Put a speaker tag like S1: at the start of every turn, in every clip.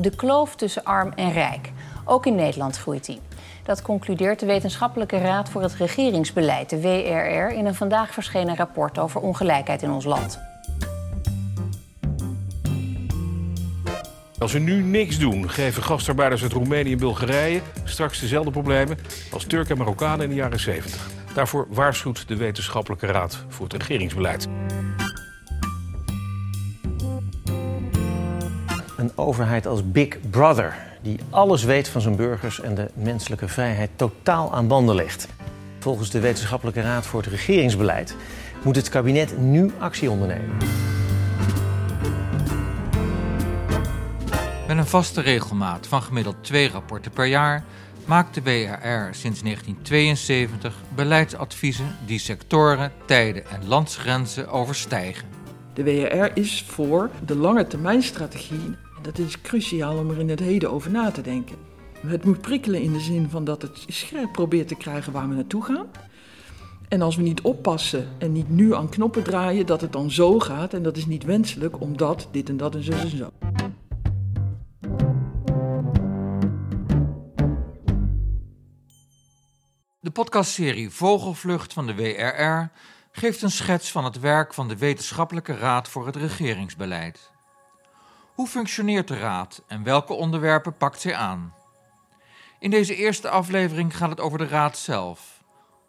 S1: de kloof tussen arm en rijk. Ook in Nederland groeit die. Dat concludeert de Wetenschappelijke Raad voor het Regeringsbeleid, de WRR, in een vandaag verschenen rapport over ongelijkheid in ons land.
S2: Als we nu niks doen, geven gastarbeiders uit Roemenië en Bulgarije straks dezelfde problemen als Turken en Marokkanen in de jaren 70. Daarvoor waarschuwt de Wetenschappelijke Raad voor het Regeringsbeleid.
S3: Een overheid als Big Brother, die alles weet van zijn burgers en de menselijke vrijheid totaal aan banden legt. Volgens de Wetenschappelijke Raad voor het Regeringsbeleid moet het kabinet nu actie ondernemen.
S4: Met een vaste regelmaat van gemiddeld twee rapporten per jaar maakt de WRR sinds 1972 beleidsadviezen die sectoren, tijden en landsgrenzen overstijgen.
S5: De WRR is voor de lange termijnstrategie. En dat is cruciaal om er in het heden over na te denken. Het moet prikkelen in de zin van dat het scherp probeert te krijgen waar we naartoe gaan. En als we niet oppassen en niet nu aan knoppen draaien, dat het dan zo gaat. En dat is niet wenselijk, omdat dit en dat en zo en zo.
S4: De podcastserie Vogelvlucht van de WRR geeft een schets van het werk van de Wetenschappelijke Raad voor het Regeringsbeleid. Hoe functioneert de Raad en welke onderwerpen pakt zij aan? In deze eerste aflevering gaat het over de Raad zelf.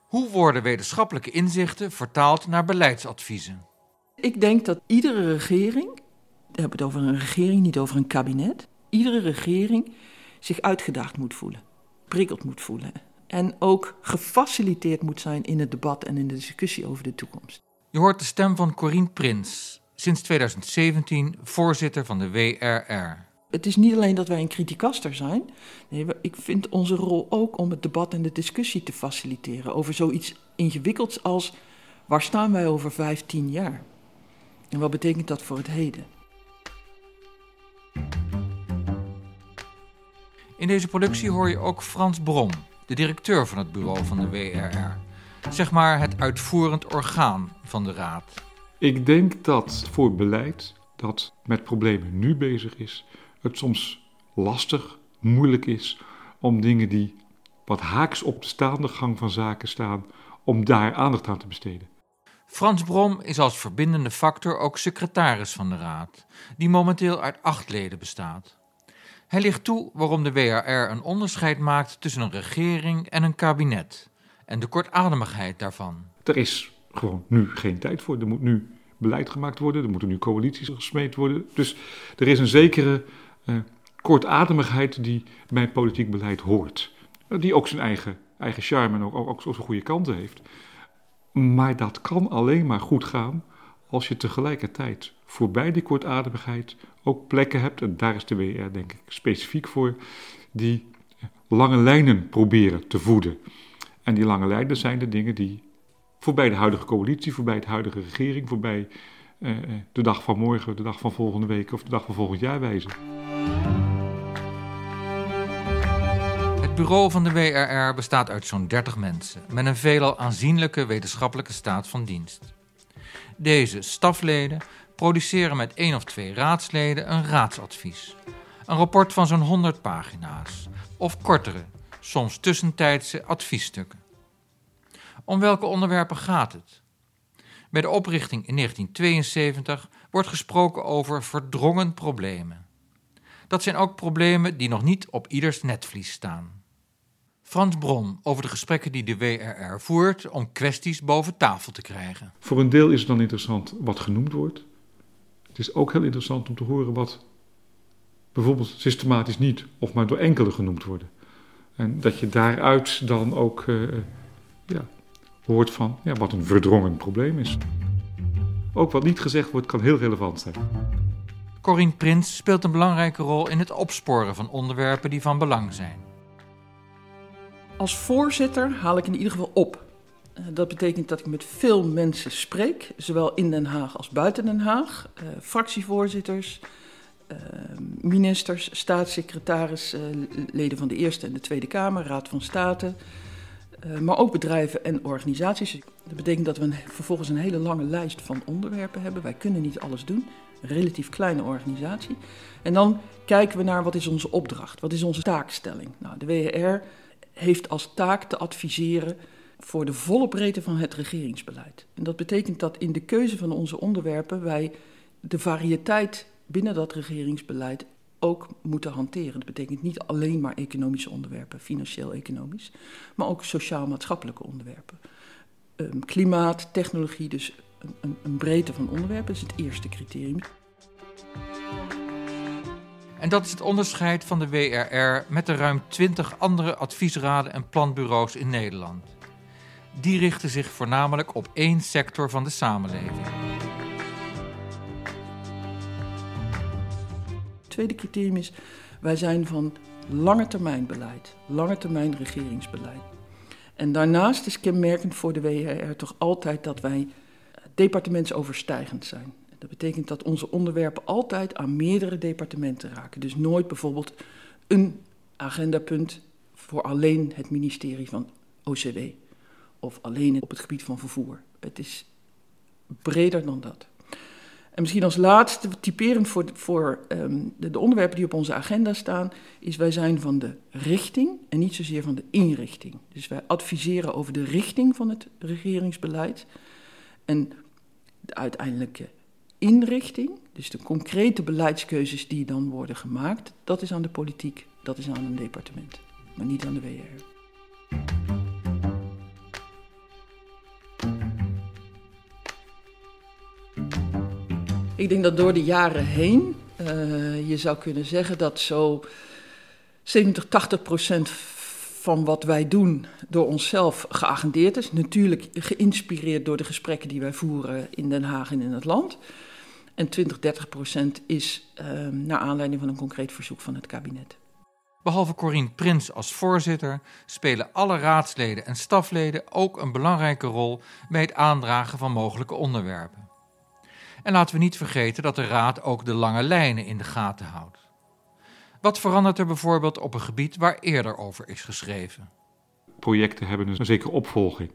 S4: Hoe worden wetenschappelijke inzichten vertaald naar beleidsadviezen?
S5: Ik denk dat iedere regering, we hebben het over een regering, niet over een kabinet, iedere regering zich uitgedaagd moet voelen, prikkeld moet voelen en ook gefaciliteerd moet zijn in het debat en in de discussie over de toekomst.
S4: Je hoort de stem van Corine Prins, sinds 2017 voorzitter van de WRR.
S5: Het is niet alleen dat wij een criticaster zijn. Nee, ik vind onze rol ook om het debat en de discussie te faciliteren over zoiets ingewikkelds als waar staan wij over 15 jaar? En wat betekent dat voor het heden?
S4: In deze productie hoor je ook Frans Brom, de directeur van het bureau van de WRR. Zeg maar het uitvoerend orgaan van de Raad.
S6: Ik denk dat voor beleid dat met problemen nu bezig is, het soms lastig, moeilijk is om dingen die wat haaks op de staande gang van zaken staan, om daar aandacht aan te besteden.
S4: Frans Brom is als verbindende factor ook secretaris van de Raad, die momenteel uit acht leden bestaat. Hij ligt toe waarom de WRR een onderscheid maakt tussen een regering en een kabinet en de kortademigheid daarvan.
S6: Er is gewoon nu geen tijd voor. Er moet nu beleid gemaakt worden, er moeten nu coalities gesmeed worden. Dus er is een zekere uh, kortademigheid die bij politiek beleid hoort. Die ook zijn eigen, eigen charme en ook, ook, ook zijn goede kanten heeft. Maar dat kan alleen maar goed gaan als je tegelijkertijd voorbij die kortademigheid ook plekken hebt, en daar is de WR denk ik specifiek voor, die lange lijnen proberen te voeden. En die lange lijnen zijn de dingen die voorbij de huidige coalitie, voorbij de huidige regering, voorbij eh, eh de dag van morgen, de dag van volgende week of de dag van volgend jaar wijzen.
S4: Het bureau van de WRR bestaat uit zo'n 30 mensen, met een veelal aanzienlijke wetenschappelijke staat van dienst. Deze stafleden produceren met één of twee raadsleden een raadsadvies. Een rapport van zo'n 100 pagina's, of kortere, soms tussentijdse adviesstukken. Om welke onderwerpen gaat het? Bij de oprichting in 1972 wordt gesproken over verdrongen problemen. Dat zijn ook problemen die nog niet op ieders netvlies staan. Frans Bron over de gesprekken die de WRR voert om kwesties boven tafel te krijgen.
S6: Voor een deel is het dan interessant wat genoemd wordt. Het is ook heel interessant om te horen wat bijvoorbeeld systematisch niet of maar door enkele genoemd worden. En dat je daaruit dan ook uh, ja, hoort van ja, wat een verdrongen probleem is. Ook wat niet gezegd wordt kan heel relevant zijn.
S4: Corine Prins speelt een belangrijke rol in het opsporen van onderwerpen die van belang zijn.
S5: Als voorzitter haal ik in ieder geval op. Eh, dat betekent dat ik met veel mensen spreek, zowel in Den Haag als buiten Den Haag. Uh, fractievoorzitters, uh, ministers, staatssecretaris, leden van de Eerste en de Tweede Kamer, Raad van State. Maar ook bedrijven en organisaties. Dat betekent dat we een, vervolgens een hele lange lijst van onderwerpen hebben. Wij kunnen niet alles doen. Een relatief kleine organisatie. En dan kijken we naar wat is onze opdracht, wat is onze taakstelling. Nou, de WER heeft als taak te adviseren voor de volle breedte van het regeringsbeleid. En dat betekent dat in de keuze van onze onderwerpen wij de variëteit binnen dat regeringsbeleid ook moeten hanteren. Dat betekent niet alleen maar economische onderwerpen, financieel-economisch, maar ook sociaal-maatschappelijke onderwerpen. Um, klimaat, technologie, dus een, een, een breedte van onderwerpen is het eerste criterium.
S4: En dat is het onderscheid van de WRR met de ruim 20 andere adviesraden en planbureaus in Nederland. Die richten zich voornamelijk op één sector van de samenleving.
S5: Tweede criterium is, wij zijn van lange termijn beleid, lange termijn regeringsbeleid. En daarnaast is kenmerkend voor de WRR toch altijd dat wij departementsoverstijgend zijn. Dat betekent dat onze onderwerpen altijd aan meerdere departementen raken. Dus nooit bijvoorbeeld een agendapunt voor alleen het ministerie van OCW of alleen op het gebied van vervoer. Het is breder dan dat. En misschien als laatste, typerend voor, voor um, de, de, onderwerpen die op onze agenda staan, is wij zijn van de richting en niet zozeer van de inrichting. Dus wij adviseren over de richting van het regeringsbeleid. En de uiteindelijke inrichting, dus de concrete beleidskeuzes die dan worden gemaakt, dat is aan de politiek, dat is aan een departement, maar niet aan de WR. Ik denk dat door de jaren heen uh, je zou kunnen zeggen dat zo 70, 80 procent van wat wij doen door onszelf geagendeerd is. Natuurlijk geïnspireerd door de gesprekken die wij voeren in Den Haag en in het land. En 20, 30 procent is uh, naar aanleiding van een concreet verzoek van het kabinet.
S4: Behalve Corine Prins als voorzitter spelen alle raadsleden en stafleden ook een belangrijke rol bij het aandragen van mogelijke onderwerpen. En laten we niet vergeten dat de Raad ook de lange lijnen in de gaten houdt. Wat verandert er bijvoorbeeld op een gebied waar eerder over is geschreven?
S6: Projecten hebben een zekere opvolging.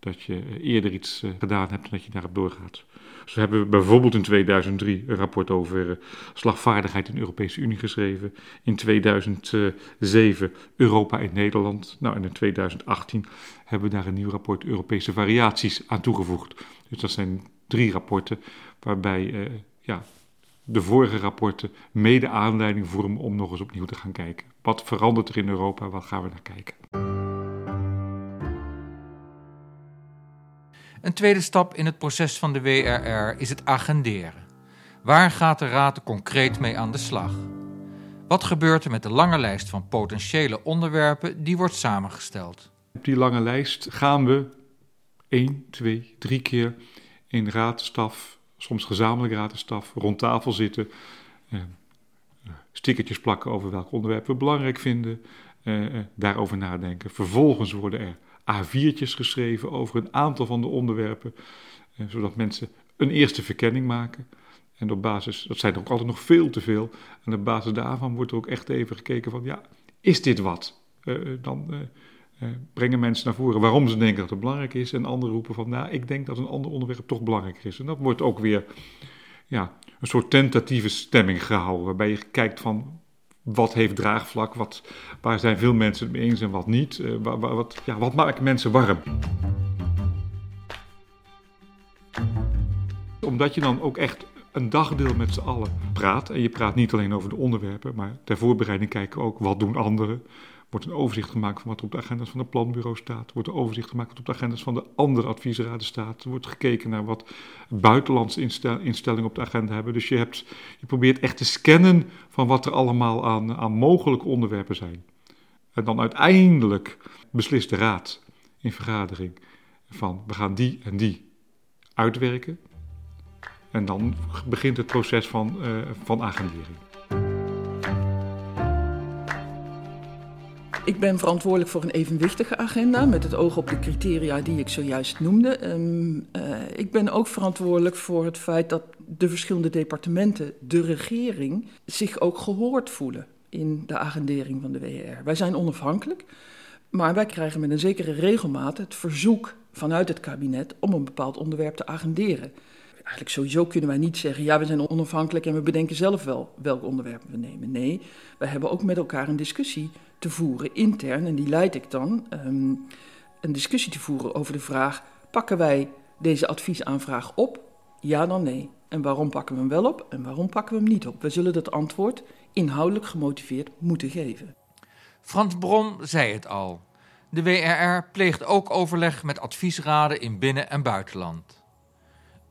S6: Dat je eerder iets eh, gedaan hebt en dat je daarop doorgaat. Dus we hebben bijvoorbeeld in 2003 een rapport over eh, slagvaardigheid in de Europese Unie geschreven. In 2007 Europa in Nederland. Nou, en in 2018 hebben we daar een nieuw rapport Europese variaties aan toegevoegd. Dus dat zijn drie rapporten waarbij uh, ja, de vorige rapporten mede aanleiding vormen om nog eens opnieuw te gaan kijken. Wat verandert er in Europa? Wat gaan we naar kijken?
S4: Een tweede stap in het proces van de WRR is het agenderen. Waar gaat de Raad concreet mee aan de slag? Wat gebeurt er met de lange lijst van potentiële onderwerpen die wordt samengesteld?
S6: Op die lange lijst gaan we één, twee, drie keer in raadstaf, soms gezamenlijk raadstaf, rond tafel zitten. Eh, stickertjes plakken over welk onderwerp we belangrijk vinden. Eh, daarover nadenken. Vervolgens worden er A4'tjes geschreven over een aantal van de onderwerpen, eh, zodat mensen een eerste verkenning maken. En op basis, dat zijn er ook altijd nog veel te veel, en op basis daarvan wordt er ook echt even gekeken van, ja, is dit wat? Dan brengen mensen naar voren waarom ze denken dat het belangrijk is, en anderen roepen van, nou, ik denk dat een ander onderwerp toch belangrijker is. En dat wordt ook weer, ja, een soort tentatieve stemming gehouden, waarbij je kijkt van, wat heeft draagvlak, wat, waar zijn veel mensen het mee eens en wat niet. Uh, wat, wat, ja, wat maakt mensen warm? Omdat je dan ook echt een dagdeel met z'n allen praat. En je praat niet alleen over de onderwerpen, maar ter voorbereiding kijken ook wat doen anderen wordt een overzicht gemaakt van wat er op de agenda's van het planbureau staat. wordt een overzicht gemaakt wat op de agenda's van de andere adviesraden staat. Er wordt gekeken naar wat buitenlandse instellingen op de agenda hebben. Dus je, hebt, je probeert echt te scannen van wat er allemaal aan, aan mogelijke onderwerpen zijn. En dan uiteindelijk beslist de raad in vergadering van we gaan die en die uitwerken. En dan begint het proces van, uh, van agendering.
S5: Ik ben verantwoordelijk voor een evenwichtige agenda met het oog op de criteria die ik zojuist noemde. Um, uh, ik ben ook verantwoordelijk voor het feit dat de verschillende departementen, de regering, zich ook gehoord voelen in de agendering van de WR. Wij zijn onafhankelijk, maar wij krijgen met een zekere regelmaat het verzoek vanuit het kabinet om een bepaald onderwerp te agenderen. eigenlijk sowieso kunnen wij niet zeggen, ja, we zijn onafhankelijk en we bedenken zelf wel welk onderwerp we nemen. Nee, wij hebben ook met elkaar een discussie te voeren intern en die leid ik dan. Um, een discussie te voeren over de vraag, pakken wij deze adviesaanvraag op? Ja dan nee. En waarom pakken we hem wel op en waarom pakken we hem niet op? We zullen dat antwoord inhoudelijk gemotiveerd moeten geven.
S4: Frans Brom zei het al. De WRR pleegt ook overleg met adviesraden in binnen- en buitenland.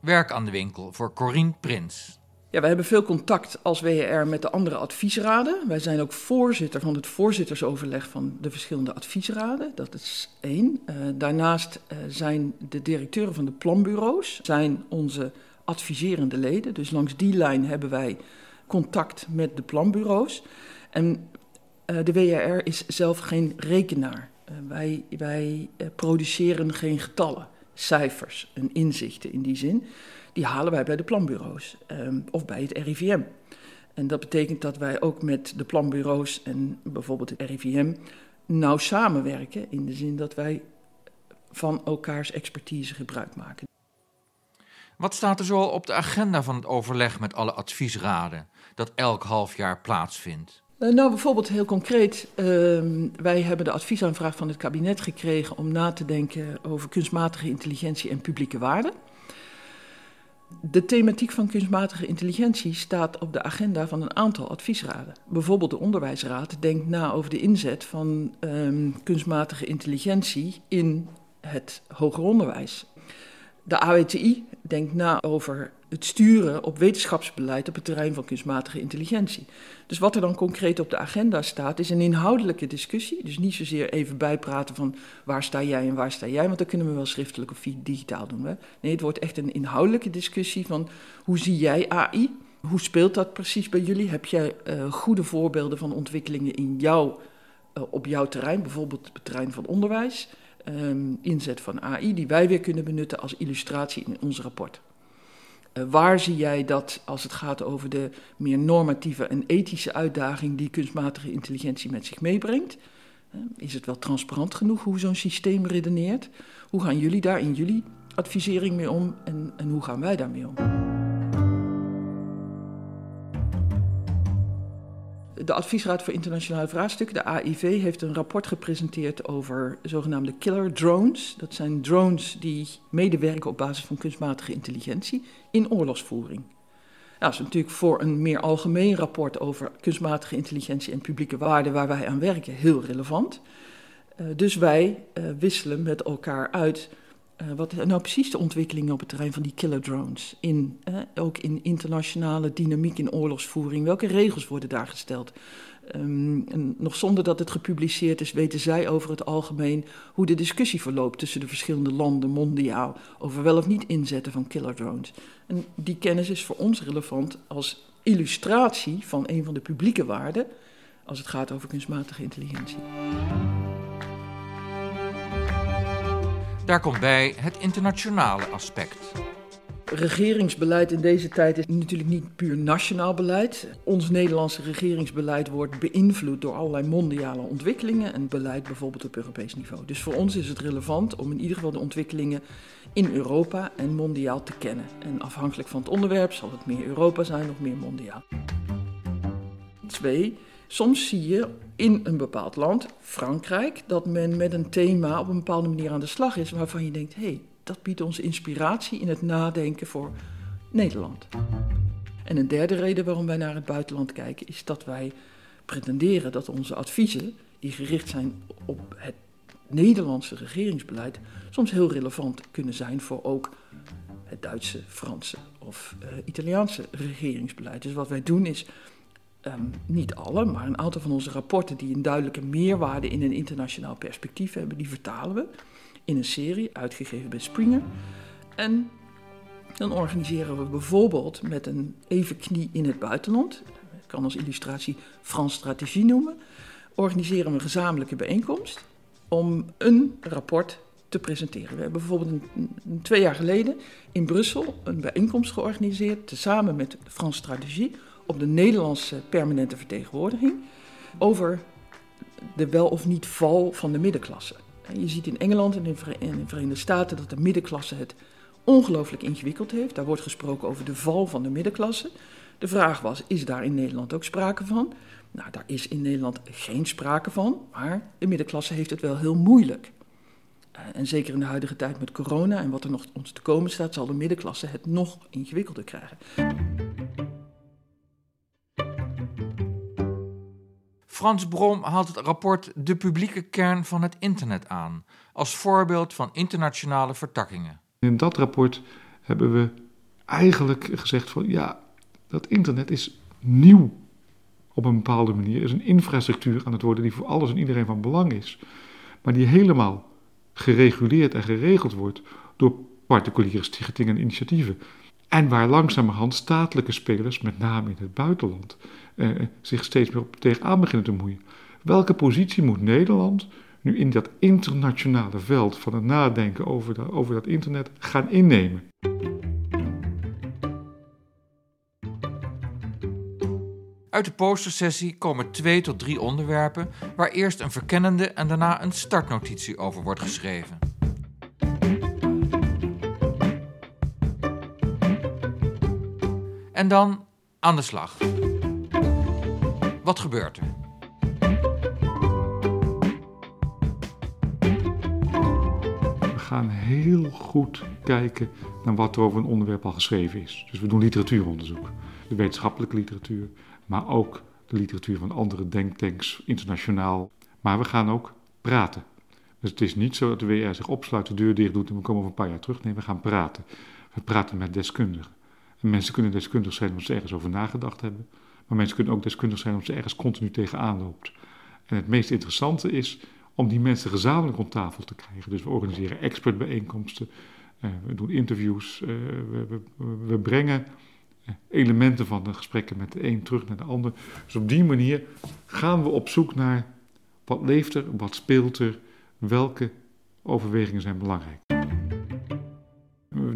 S4: Werk aan de winkel voor Corine Prins.
S5: Ja, wij hebben veel contact als WRR met de andere adviesraden. Wij zijn ook voorzitter van het voorzittersoverleg van de verschillende adviesraden. Dat is één. Uh, daarnaast uh, zijn de directeuren van de planbureaus zijn onze adviserende leden. Dus langs die lijn hebben wij contact met de planbureaus. En uh, de WRR is zelf geen rekenaar. wij wij produceren geen getallen, cijfers en inzichten in die zin die halen wij bij de planbureaus um, of bij het RIVM. En dat betekent dat wij ook met de planbureaus en bijvoorbeeld het RIVM nauw samenwerken. In de zin dat wij van elkaars expertise gebruik maken.
S4: Wat staat er zoal op de agenda van het overleg met alle adviesraden dat elk half jaar plaatsvindt?
S5: Uh, nou, bijvoorbeeld heel concreet. Uh, wij hebben de adviesaanvraag van het kabinet gekregen om na te denken over kunstmatige intelligentie en publieke waarden. De thematiek van kunstmatige intelligentie staat op de agenda van een aantal adviesraden. Bijvoorbeeld de Onderwijsraad denkt na over de inzet van um, kunstmatige intelligentie in het hoger onderwijs. De AWTI denkt na over het sturen op wetenschapsbeleid op het terrein van kunstmatige intelligentie. Dus wat er dan concreet op de agenda staat, is een inhoudelijke discussie. Dus niet zozeer even bijpraten van waar sta jij en waar sta jij, want dat kunnen we wel schriftelijk of digitaal doen. Hè? Nee, het wordt echt een inhoudelijke discussie van hoe zie jij AI? Hoe speelt dat precies bij jullie? Heb jij uh, goede voorbeelden van ontwikkelingen in jou, uh, op jouw terrein, bijvoorbeeld het terrein van onderwijs? Um, inzet van AI, die wij weer kunnen benutten als illustratie in ons rapport. Uh, waar zie jij dat als het gaat over de meer normatieve en ethische uitdaging die kunstmatige intelligentie met zich meebrengt? Uh, is het wel transparant genoeg hoe zo'n systeem redeneert? Hoe gaan jullie daar in jullie advisering mee om en, en hoe gaan wij daarmee om? De Adviesraad voor Internationale Vraagstukken, de AIV, heeft een rapport gepresenteerd over zogenaamde killer drones. Dat zijn drones die medewerken op basis van kunstmatige intelligentie in oorlogsvoering. Nou, dat is natuurlijk voor een meer algemeen rapport over kunstmatige intelligentie en publieke waarden waar wij aan werken heel relevant. Uh, dus wij uh, wisselen met elkaar uit uh, wat nou precies de ontwikkelingen op het terrein van die killer drones? In, uh, ook in internationale dynamiek in oorlogsvoering. Welke regels worden daar gesteld? Um, en nog zonder dat het gepubliceerd is, weten zij over het algemeen hoe de discussie verloopt tussen de verschillende landen mondiaal over wel of niet inzetten van killer drones. En die kennis is voor ons relevant als illustratie van een van de publieke waarden als het gaat over kunstmatige intelligentie.
S4: Daar komt bij het internationale aspect.
S5: Regeringsbeleid in deze tijd is natuurlijk niet puur nationaal beleid. Ons Nederlandse regeringsbeleid wordt beïnvloed door allerlei mondiale ontwikkelingen en beleid bijvoorbeeld op Europees niveau. Dus voor ons is het relevant om in ieder geval de ontwikkelingen in Europa en mondiaal te kennen. En afhankelijk van het onderwerp zal het meer Europa zijn of meer mondiaal. Twee, soms zie je in een bepaald land, Frankrijk, dat men met een thema op een bepaalde manier aan de slag is waarvan je denkt, hé, hey, dat biedt ons inspiratie in het nadenken voor Nederland. En een derde reden waarom wij naar het buitenland kijken is dat wij pretenderen dat onze adviezen, die gericht zijn op het Nederlandse regeringsbeleid, soms heel relevant kunnen zijn voor ook het Duitse, Franse of uh, Italiaanse regeringsbeleid. Dus wat wij doen is Um, niet alle, maar een aantal van onze rapporten die een duidelijke meerwaarde in een internationaal perspectief hebben, die vertalen we in een serie uitgegeven bij Springer. En dan organiseren we bijvoorbeeld met een even knie in het buitenland, ik kan als illustratie Frans Strategie noemen, organiseren we een gezamenlijke bijeenkomst om een rapport te presenteren. We hebben bijvoorbeeld twee jaar geleden in Brussel een bijeenkomst georganiseerd, samen met Frans Strategie op de Nederlandse permanente vertegenwoordiging over de wel of niet val van de middenklasse. Je ziet in Engeland en in de Verenigde Staten dat de middenklasse het ongelooflijk ingewikkeld heeft. Daar wordt gesproken over de val van de middenklasse. De vraag was, is daar in Nederland ook sprake van? Nou, daar is in Nederland geen sprake van, maar de middenklasse heeft het wel heel moeilijk. Uh, en zeker in de huidige tijd met corona en wat er nog ons te komen staat, zal de middenklasse het nog ingewikkelder krijgen.
S4: Frans Brom haalt het rapport De publieke kern van het internet aan, als voorbeeld van internationale vertakkingen.
S6: In dat rapport hebben we eigenlijk gezegd van ja, dat internet is nieuw op een bepaalde manier, is een infrastructuur aan het worden die voor alles en iedereen van belang is, maar die helemaal gereguleerd en geregeld wordt door particuliere stichtingen en initiatieven. En waar langzamerhand statelijke spelers, met name in het buitenland, eh, zich steeds meer op tegenaan beginnen te moeien. Welke positie moet Nederland nu in dat internationale veld van het nadenken over, over dat internet gaan innemen?
S4: Uit de postersessie komen twee tot drie onderwerpen waar eerst een verkennende en daarna een startnotitie over wordt geschreven. En dan aan de slag. Wat gebeurt er?
S6: We gaan heel goed kijken naar wat er over een onderwerp al geschreven is. Dus we doen literatuuronderzoek, de wetenschappelijke literatuur, maar ook de literatuur van andere denktanks internationaal. Maar we gaan ook praten. Dus het is niet zo dat de WR zich opsluit, de deur dicht doet en we komen over een paar jaar terug. Nee, we gaan praten. We praten met deskundigen. En mensen kunnen deskundig zijn omdat ze ergens over nagedacht hebben. Maar mensen kunnen ook deskundig zijn omdat ze ergens continu tegenaan loopt. En het meest interessante is om die mensen gezamenlijk om tafel te krijgen. Dus we organiseren expertbijeenkomsten, uh, we doen interviews, we, we, we, brengen eh, elementen van de gesprekken met de een terug naar de ander. Dus op die manier gaan we op zoek naar wat leeft er, wat speelt er, welke overwegingen zijn belangrijk.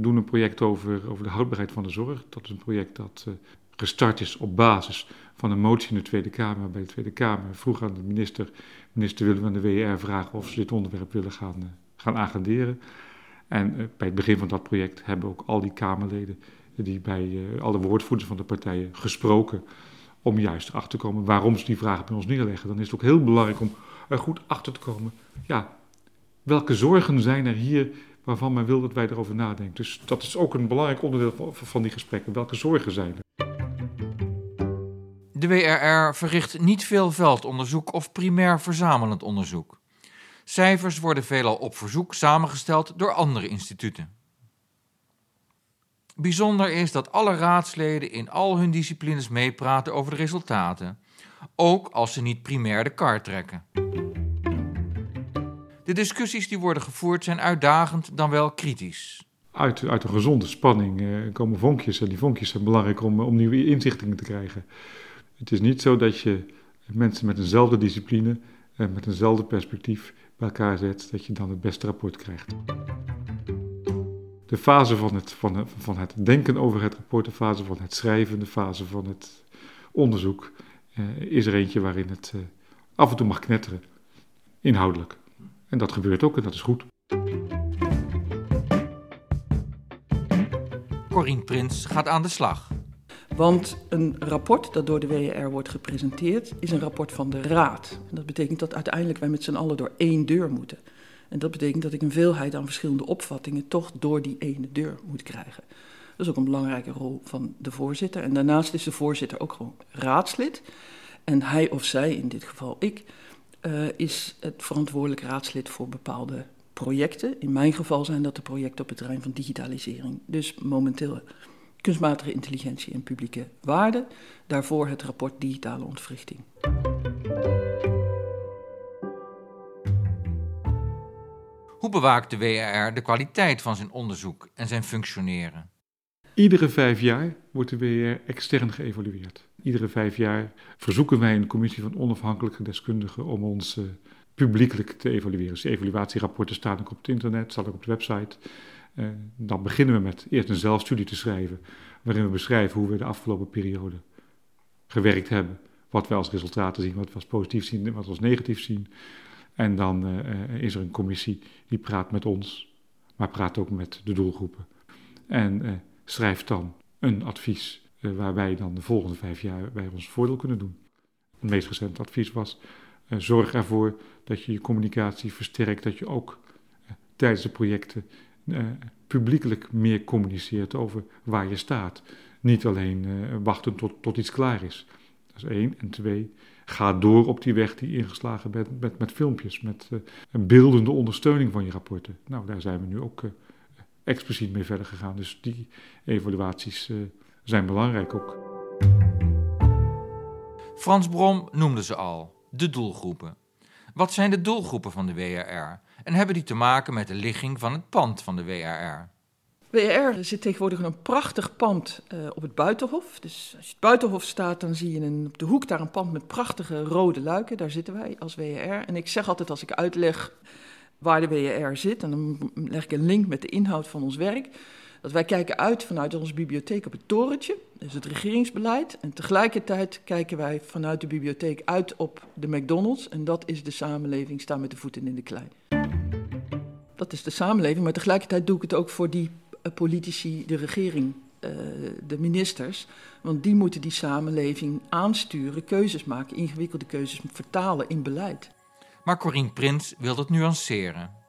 S6: Doen een project over, over de houdbaarheid van de zorg. Dat is een project dat uh, gestart is op basis van een motie in de Tweede Kamer. Waarbij de Tweede Kamer vroeg aan de minister: Minister, willen we de WR vragen of ze dit onderwerp willen gaan, uh, gaan agenderen? En uh, bij het begin van dat project hebben ook al die Kamerleden, die bij alle woordvoerders van de partijen gesproken. Om juist erachter te komen waarom ze die vragen bij ons neerleggen. Dan is het ook heel belangrijk om er goed achter te komen. Ja, welke zorgen zijn er hier waarvan men wil dat wij erover nadenken. Dus dat is ook een belangrijk onderdeel van die gesprekken. Welke zorgen zijn er?
S4: De WRR verricht niet veel veldonderzoek of primair verzamelend onderzoek. Cijfers worden veelal op verzoek samengesteld door andere instituten. Bijzonder is dat alle raadsleden in al hun disciplines meepraten over de resultaten, ook als ze niet primair de kaart trekken. De discussies die worden gevoerd zijn uitdagend dan wel kritisch.
S6: Uit, uit een gezonde spanning eh, komen vonkjes en die vonkjes zijn belangrijk om, om nieuwe inzichten te krijgen. Het is niet zo dat je mensen met eenzelfde discipline en met eenzelfde perspectief bij elkaar zet, dat je dan het beste rapport krijgt. De fase van het, van, van het denken over het rapport, de fase van het schrijven, de fase van het onderzoek, eh, is er eentje waarin het eh, af en toe mag knetteren, inhoudelijk. En dat gebeurt ook en dat is goed.
S4: Corine Prins gaat aan de slag.
S5: Want een rapport dat door de WR wordt gepresenteerd, is een rapport van de Raad. En dat betekent dat uiteindelijk wij met z'n allen door één deur moeten. En dat betekent dat ik een veelheid aan verschillende opvattingen toch door die ene deur moet krijgen. Dat is ook een belangrijke rol van de voorzitter. En daarnaast is de voorzitter ook gewoon raadslid. En hij of zij, in dit geval ik, uh, is het verantwoordelijk raadslid voor bepaalde projecten. In mijn geval zijn dat de projecten op het terrein van digitalisering. Dus momenteel kunstmatige intelligentie en publieke waarde. Daarvoor het rapport digitale ontwrichting.
S4: Hoe bewaakt de WRR de kwaliteit van zijn onderzoek en zijn functioneren?
S6: Iedere vijf jaar wordt de WR extern geëvalueerd. Iedere vijf jaar verzoeken wij een commissie van onafhankelijke deskundigen om ons uh, publiekelijk te evalueren. Dus de evaluatierapporten staan ook op het internet, staan ook op de website. Uh, dan beginnen we met eerst een zelfstudie te schrijven, waarin we beschrijven hoe we de afgelopen periode gewerkt hebben. Wat we als resultaten zien, wat we als positief zien en wat we als negatief zien. En dan uh, is er een commissie die praat met ons, maar praat ook met de doelgroepen. En schrijft dan een advies waar wij dan de volgende vijf jaar bij ons voordeel kunnen doen. Het meest recente advies was: zorg ervoor dat je je communicatie versterkt, dat je ook tijdens de projecten publiekelijk meer communiceert over waar je staat. Niet alleen wachten tot, tot iets klaar is. Dat is één. En twee, ga door op die weg die ingeslagen bent met, met filmpjes, met een beeldende ondersteuning van je rapporten. Nou, daar zijn we nu ook expliciet mee verder gegaan. Dus die evaluaties zijn belangrijk ook.
S4: Frans Brom noemde ze al, de doelgroepen. Wat zijn de doelgroepen van de WRR? En hebben die te maken met de ligging van het pand van de WRR?
S5: WR zit tegenwoordig een prachtig pand uh, op het Buitenhof. Dus als je het Buitenhof staat, dan zie je een, op de hoek daar een pand met prachtige rode luiken. Daar zitten wij als WR. En ik zeg altijd als ik uitleg waar de WR zit, en dan leg ik een link met de inhoud van ons werk. Dat wij kijken uit vanuit onze bibliotheek op het torentje, is het regeringsbeleid. En tegelijkertijd kijken wij vanuit de bibliotheek uit op de McDonald's. En dat is de samenleving, staan met de voeten in de klei. Dat is de samenleving, maar tegelijkertijd doe ik het ook voor die eh, politici, de regering, uh, de ministers. Want die moeten die samenleving aansturen, keuzes maken, ingewikkelde keuzes vertalen in beleid.
S4: Maar Corine Prins wil dat nuanceren.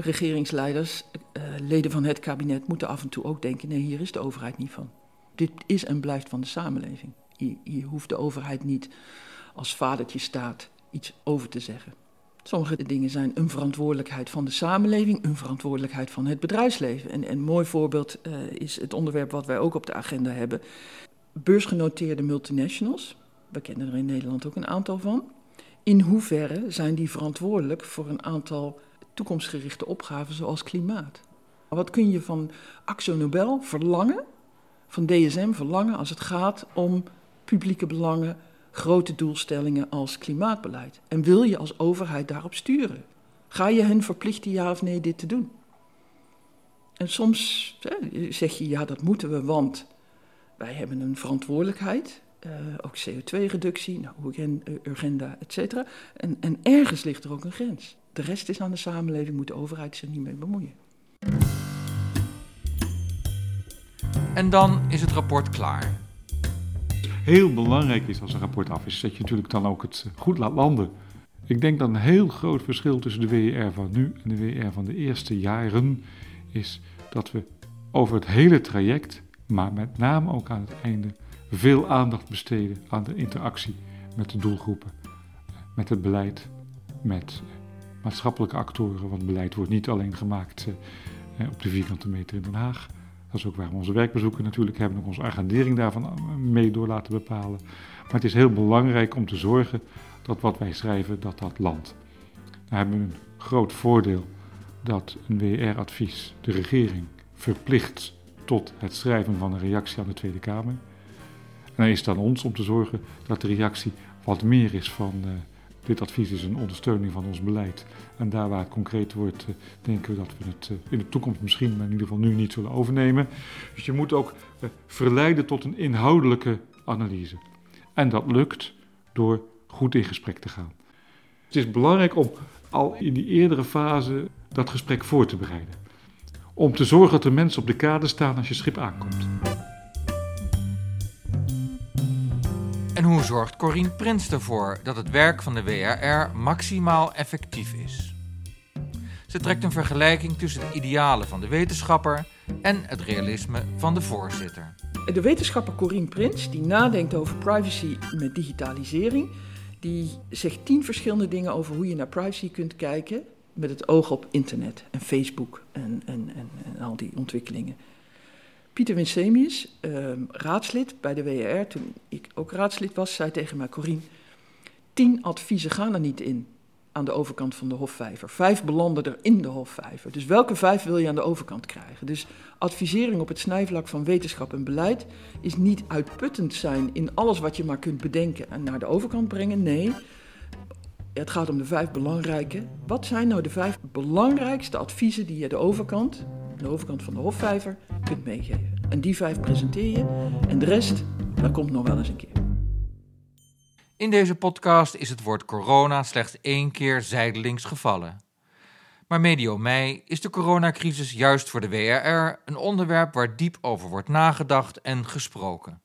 S5: Regeringsleiders, uh, leden van het kabinet, moeten af en toe ook denken: nee, hier is de overheid niet van. Dit is en blijft van de samenleving. Hier hoeft de overheid niet als vadertje staat iets over te zeggen. Sommige dingen zijn een verantwoordelijkheid van de samenleving, een verantwoordelijkheid van het bedrijfsleven. En een mooi voorbeeld uh, is het onderwerp wat wij ook op de agenda hebben. Beursgenoteerde multinationals, we kennen er in Nederland ook een aantal van. In hoeverre zijn die verantwoordelijk voor een aantal toekomstgerichte opgaven zoals klimaat? Wat kun je van Axo Nobel verlangen, van DSM verlangen als het gaat om publieke belangen, grote doelstellingen als klimaatbeleid. En wil je als overheid daarop sturen? Ga je hen verplichten ja of nee dit te doen? En soms zeg je ja, dat moeten we, want wij hebben een verantwoordelijkheid. Uh, ook CO2-reductie, nou, agenda, et cetera. En, en ergens ligt er ook een grens. De rest is aan de samenleving, moet de overheid zich niet mee bemoeien.
S4: En dan is het rapport klaar
S6: heel belangrijk is als een rapport af is, dat je natuurlijk dan ook het goed laat landen. Ik denk dat een heel groot verschil tussen de WER van nu en de WER van de eerste jaren is dat we over het hele traject, maar met name ook aan het einde, veel aandacht besteden aan de interactie met de doelgroepen, met het beleid, met maatschappelijke actoren. Want beleid wordt niet alleen gemaakt eh, op de vierkante meter in Den Haag. Dat is ook waar we onze werkbezoeken natuurlijk hebben, ook onze agendering daarvan mee door laten bepalen. Maar het is heel belangrijk om te zorgen dat wat wij schrijven, dat dat landt. We hebben een groot voordeel dat een WR-advies de regering verplicht tot het schrijven van een reactie aan de Tweede Kamer. En dan is het aan ons om te zorgen dat de reactie wat meer is van dit advies is een ondersteuning van ons beleid. En daar waar het concreet wordt, eh, denken we dat we het eh, in de toekomst misschien, maar in ieder geval nu niet zullen overnemen. Dus je moet ook eh, verleiden tot een inhoudelijke analyse. En dat lukt door goed in gesprek te gaan. Het is belangrijk om al in die eerdere fase dat gesprek voor te bereiden. Om te zorgen dat de mensen op de kade staan als je schip aankomt.
S4: Hoe zorgt Corine Prins ervoor dat het werk van de WRR maximaal effectief is? Ze trekt een vergelijking tussen de idealen van de wetenschapper en het realisme van de voorzitter.
S5: De wetenschapper Corine Prins, die nadenkt over privacy met digitalisering, die zegt tien verschillende dingen over hoe je naar privacy kunt kijken met het oog op internet en Facebook en, en, en, en al die ontwikkelingen. Pieter Winsemius, uh, raadslid bij de WR, toen ik ook raadslid was, zei tegen mij: Corine, tien adviezen gaan er niet in aan de overkant van de Hofvijver. Vijf belanden er in de Hofvijver. Dus welke vijf wil je aan de overkant krijgen? Dus advisering op het snijvlak van wetenschap en beleid is niet uitputtend zijn in alles wat je maar kunt bedenken en naar de overkant brengen. Nee, het gaat om de vijf belangrijke. Wat zijn nou de vijf belangrijkste adviezen die je de overkant, de overkant van de Hofvijver, kunt meegeven? En die vijf presenteer je en de rest, dat komt nog wel eens een keer.
S4: In deze podcast is het woord corona slechts één keer zijdelings gevallen. Maar medio mei is de coronacrisis juist voor de WRR een onderwerp waar diep over wordt nagedacht en gesproken.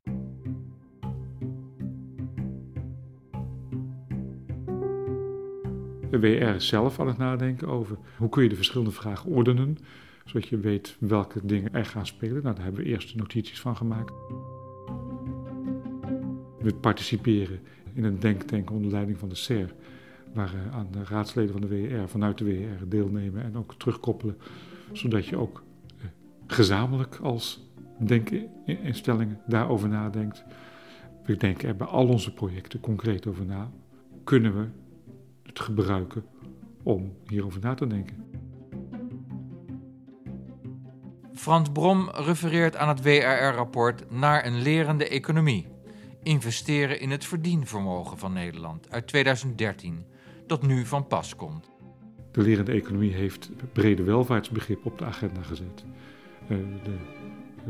S6: De WR is zelf aan het nadenken over hoe kun je de verschillende vragen ordenen, zodat je weet welke dingen er gaan spelen. Nou, daar hebben we eerst notities van gemaakt. We participeren in een denktank onder leiding van de SER, waar uh, aan de raadsleden van de WR vanuit de WR deelnemen en ook terugkoppelen, zodat je ook uh, gezamenlijk als denkinstellingen daarover nadenkt. We denken er bij al onze projecten concreet over na. Kunnen we het gebruiken om hierover na te denken?
S4: Frans Brom refereert aan het WRR-rapport naar een lerende economie. Investeren in het verdienvermogen van Nederland uit 2013, dat nu van pas komt.
S6: De lerende economie heeft brede welvaartsbegrip op de agenda gezet. Uh,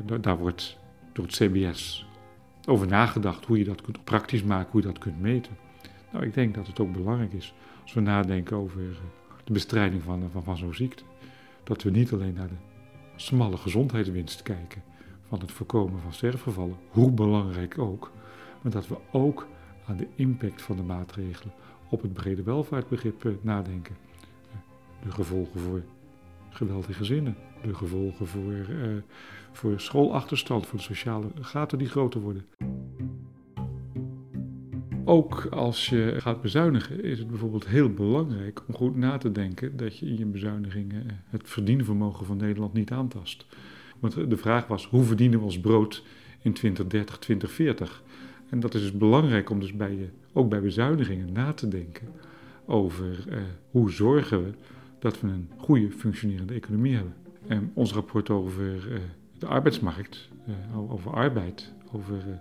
S6: de, daar wordt door het CBS over nagedacht hoe je dat kunt praktisch maken, hoe je dat kunt meten. Nou, ik denk dat het ook belangrijk is als we nadenken over de bestrijding van, van, van zo'n ziekte. Dat we niet alleen naar de smalle gezondheidswinst kijken van het voorkomen van sterfgevallen, hoe belangrijk ook, maar dat we ook aan de impact van de maatregelen op het brede welvaartbegrip nadenken. De gevolgen voor geweldige gezinnen, de gevolgen voor, uh, voor schoolachterstand, voor de sociale gaten die groter worden. Ook als je gaat bezuinigen is het bijvoorbeeld heel belangrijk om goed na te denken dat je in je bezuinigingen het verdienvermogen van Nederland niet aantast. Want de vraag was, hoe verdienen we ons brood in 2030, 2040? En dat is dus belangrijk om dus bij je, ook bij bezuinigingen na te denken over eh, hoe zorgen we dat we een goede functionerende economie hebben. En ons rapport over uh, de arbeidsmarkt, uh, over arbeid, over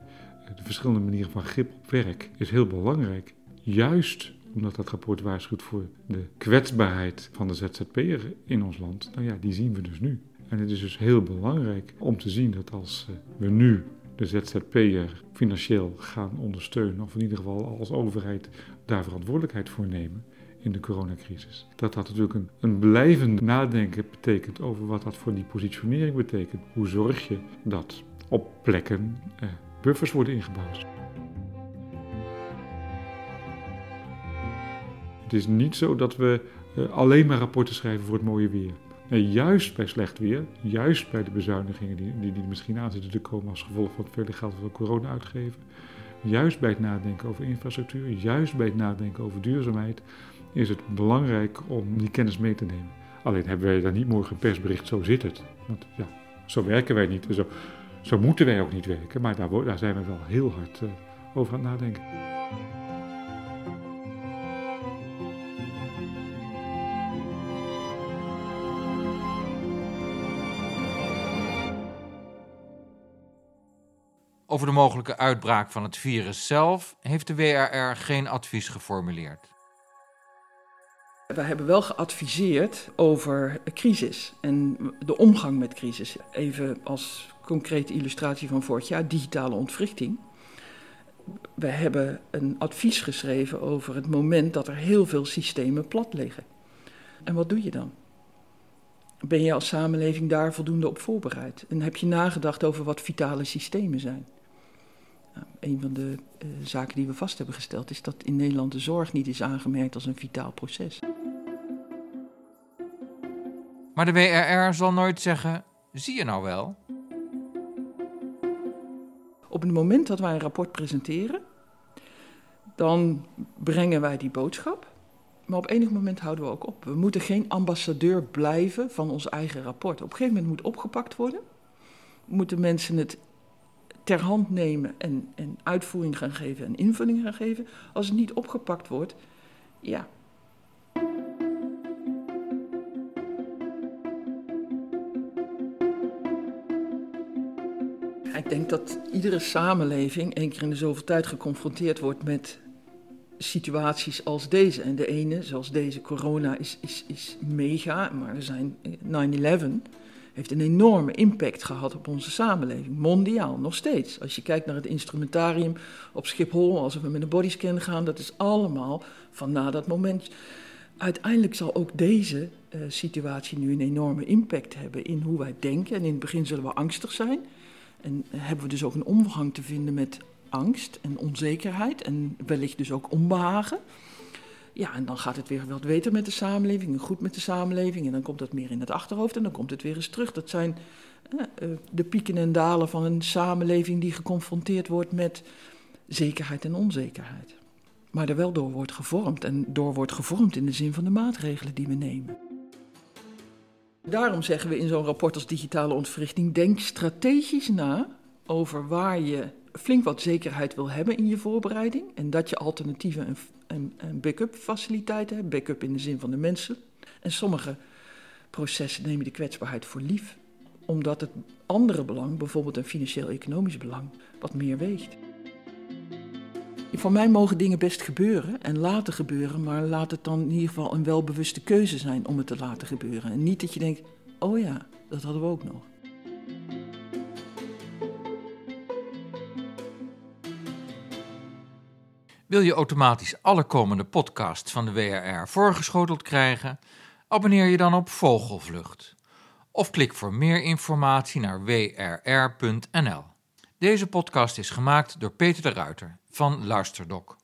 S6: de verschillende manieren van grip op werk is heel belangrijk. Juist omdat dat rapport waarschuwt voor de kwetsbaarheid van de ZZP'er in ons land. Nou ja, die zien we dus nu. En het is dus heel belangrijk om te zien dat als eh, we nu de ZZP'er financieel gaan ondersteunen, of in ieder geval als overheid daar verantwoordelijkheid voor nemen in de coronacrisis, dat dat natuurlijk een, een blijvend nadenken betekent over wat dat voor die positionering betekent. Hoe zorg je dat op plekken eh, buffers worden ingebouwd. Het is niet zo dat we uh, alleen maar rapporten schrijven voor het mooie weer. Juist bij slecht weer, juist bij de bezuinigingen die, die, die misschien aan zitten te komen als gevolg van het vele geld dat we corona uitgeven, juist bij het nadenken over infrastructuur, juist bij het nadenken over duurzaamheid, is het belangrijk om die kennis mee te nemen. Alleen hebben wij daar niet morgen een persbericht, zo zit het. Want ja, zo werken wij niet. Zo, zo moeten wij ook niet werken, maar daar, daar zijn we wel heel hard uh, over aan het nadenken.
S4: Over de mogelijke uitbraak van het virus zelf heeft de WRR geen advies geformuleerd.
S5: We hebben wel geadviseerd over crisis en de omgang met crisis. Even als concrete illustratie van vorig jaar, digitale ontwrichting. We hebben een advies geschreven over het moment dat er heel veel systemen plat liggen. En wat doe je dan? Ben je als samenleving daar voldoende op voorbereid? En heb je nagedacht over wat vitale systemen zijn? Nou, een van de uh, zaken die we vast hebben gesteld is dat in Nederland de zorg niet is aangemerkt als een vitaal proces.
S4: Maar de WRR zal nooit zeggen: zie je nou wel?
S5: Op het moment dat wij een rapport presenteren, dan brengen wij die boodschap. Maar op enig moment houden we ook op. We moeten geen ambassadeur blijven van ons eigen rapport. Op een gegeven moment moet opgepakt worden. Moeten mensen het ter hand nemen en, en uitvoering gaan geven en invulling gaan geven. Als het niet opgepakt wordt, ja, Ik denk dat iedere samenleving één keer in de zoveel tijd geconfronteerd wordt met situaties als deze. En de ene, zoals deze corona, is, is, is mega, maar er zijn 9-11 heeft een enorme impact gehad op onze samenleving, mondiaal, nog steeds. Als je kijkt naar het instrumentarium op Schiphol, als we met een bodyscan gaan, dat is allemaal van na dat moment. Uiteindelijk zal ook deze situatie nu een enorme impact hebben in hoe wij denken. En in het begin zullen we angstig zijn. En hebben we dus ook een omgang te vinden met angst en onzekerheid en wellicht dus ook onbehagen. Ja, en dan gaat het weer wat beter met de samenleving en goed met de samenleving. En dan komt dat meer in het achterhoofd en dan komt het weer eens terug. Dat zijn eh, de pieken en dalen van een samenleving die geconfronteerd wordt met zekerheid en onzekerheid. Maar er wel door wordt gevormd en door wordt gevormd in de zin van de maatregelen die we nemen. Daarom zeggen we in zo'n rapport als digitale ontwrichting: denk strategisch na over waar je flink wat zekerheid wil hebben in je voorbereiding. En dat je alternatieven en, en, backup faciliteiten hebt. Backup in de zin van de mensen. En sommige processen nemen de kwetsbaarheid voor lief. Omdat het andere belang, bijvoorbeeld een financieel-economisch belang, wat meer weegt. Voor mij mogen dingen best gebeuren en laten gebeuren, maar laat het dan in ieder geval een welbewuste keuze zijn om het te laten gebeuren. En niet dat je denkt, oh ja, dat hadden we ook nog.
S4: Wil je automatisch alle komende podcasts van de WRR voorgeschoteld krijgen? Abonneer je dan op Vogelvlucht. Of klik voor meer informatie naar wrr.nl. Deze podcast is gemaakt door Peter de Ruiter van Luisterdoc.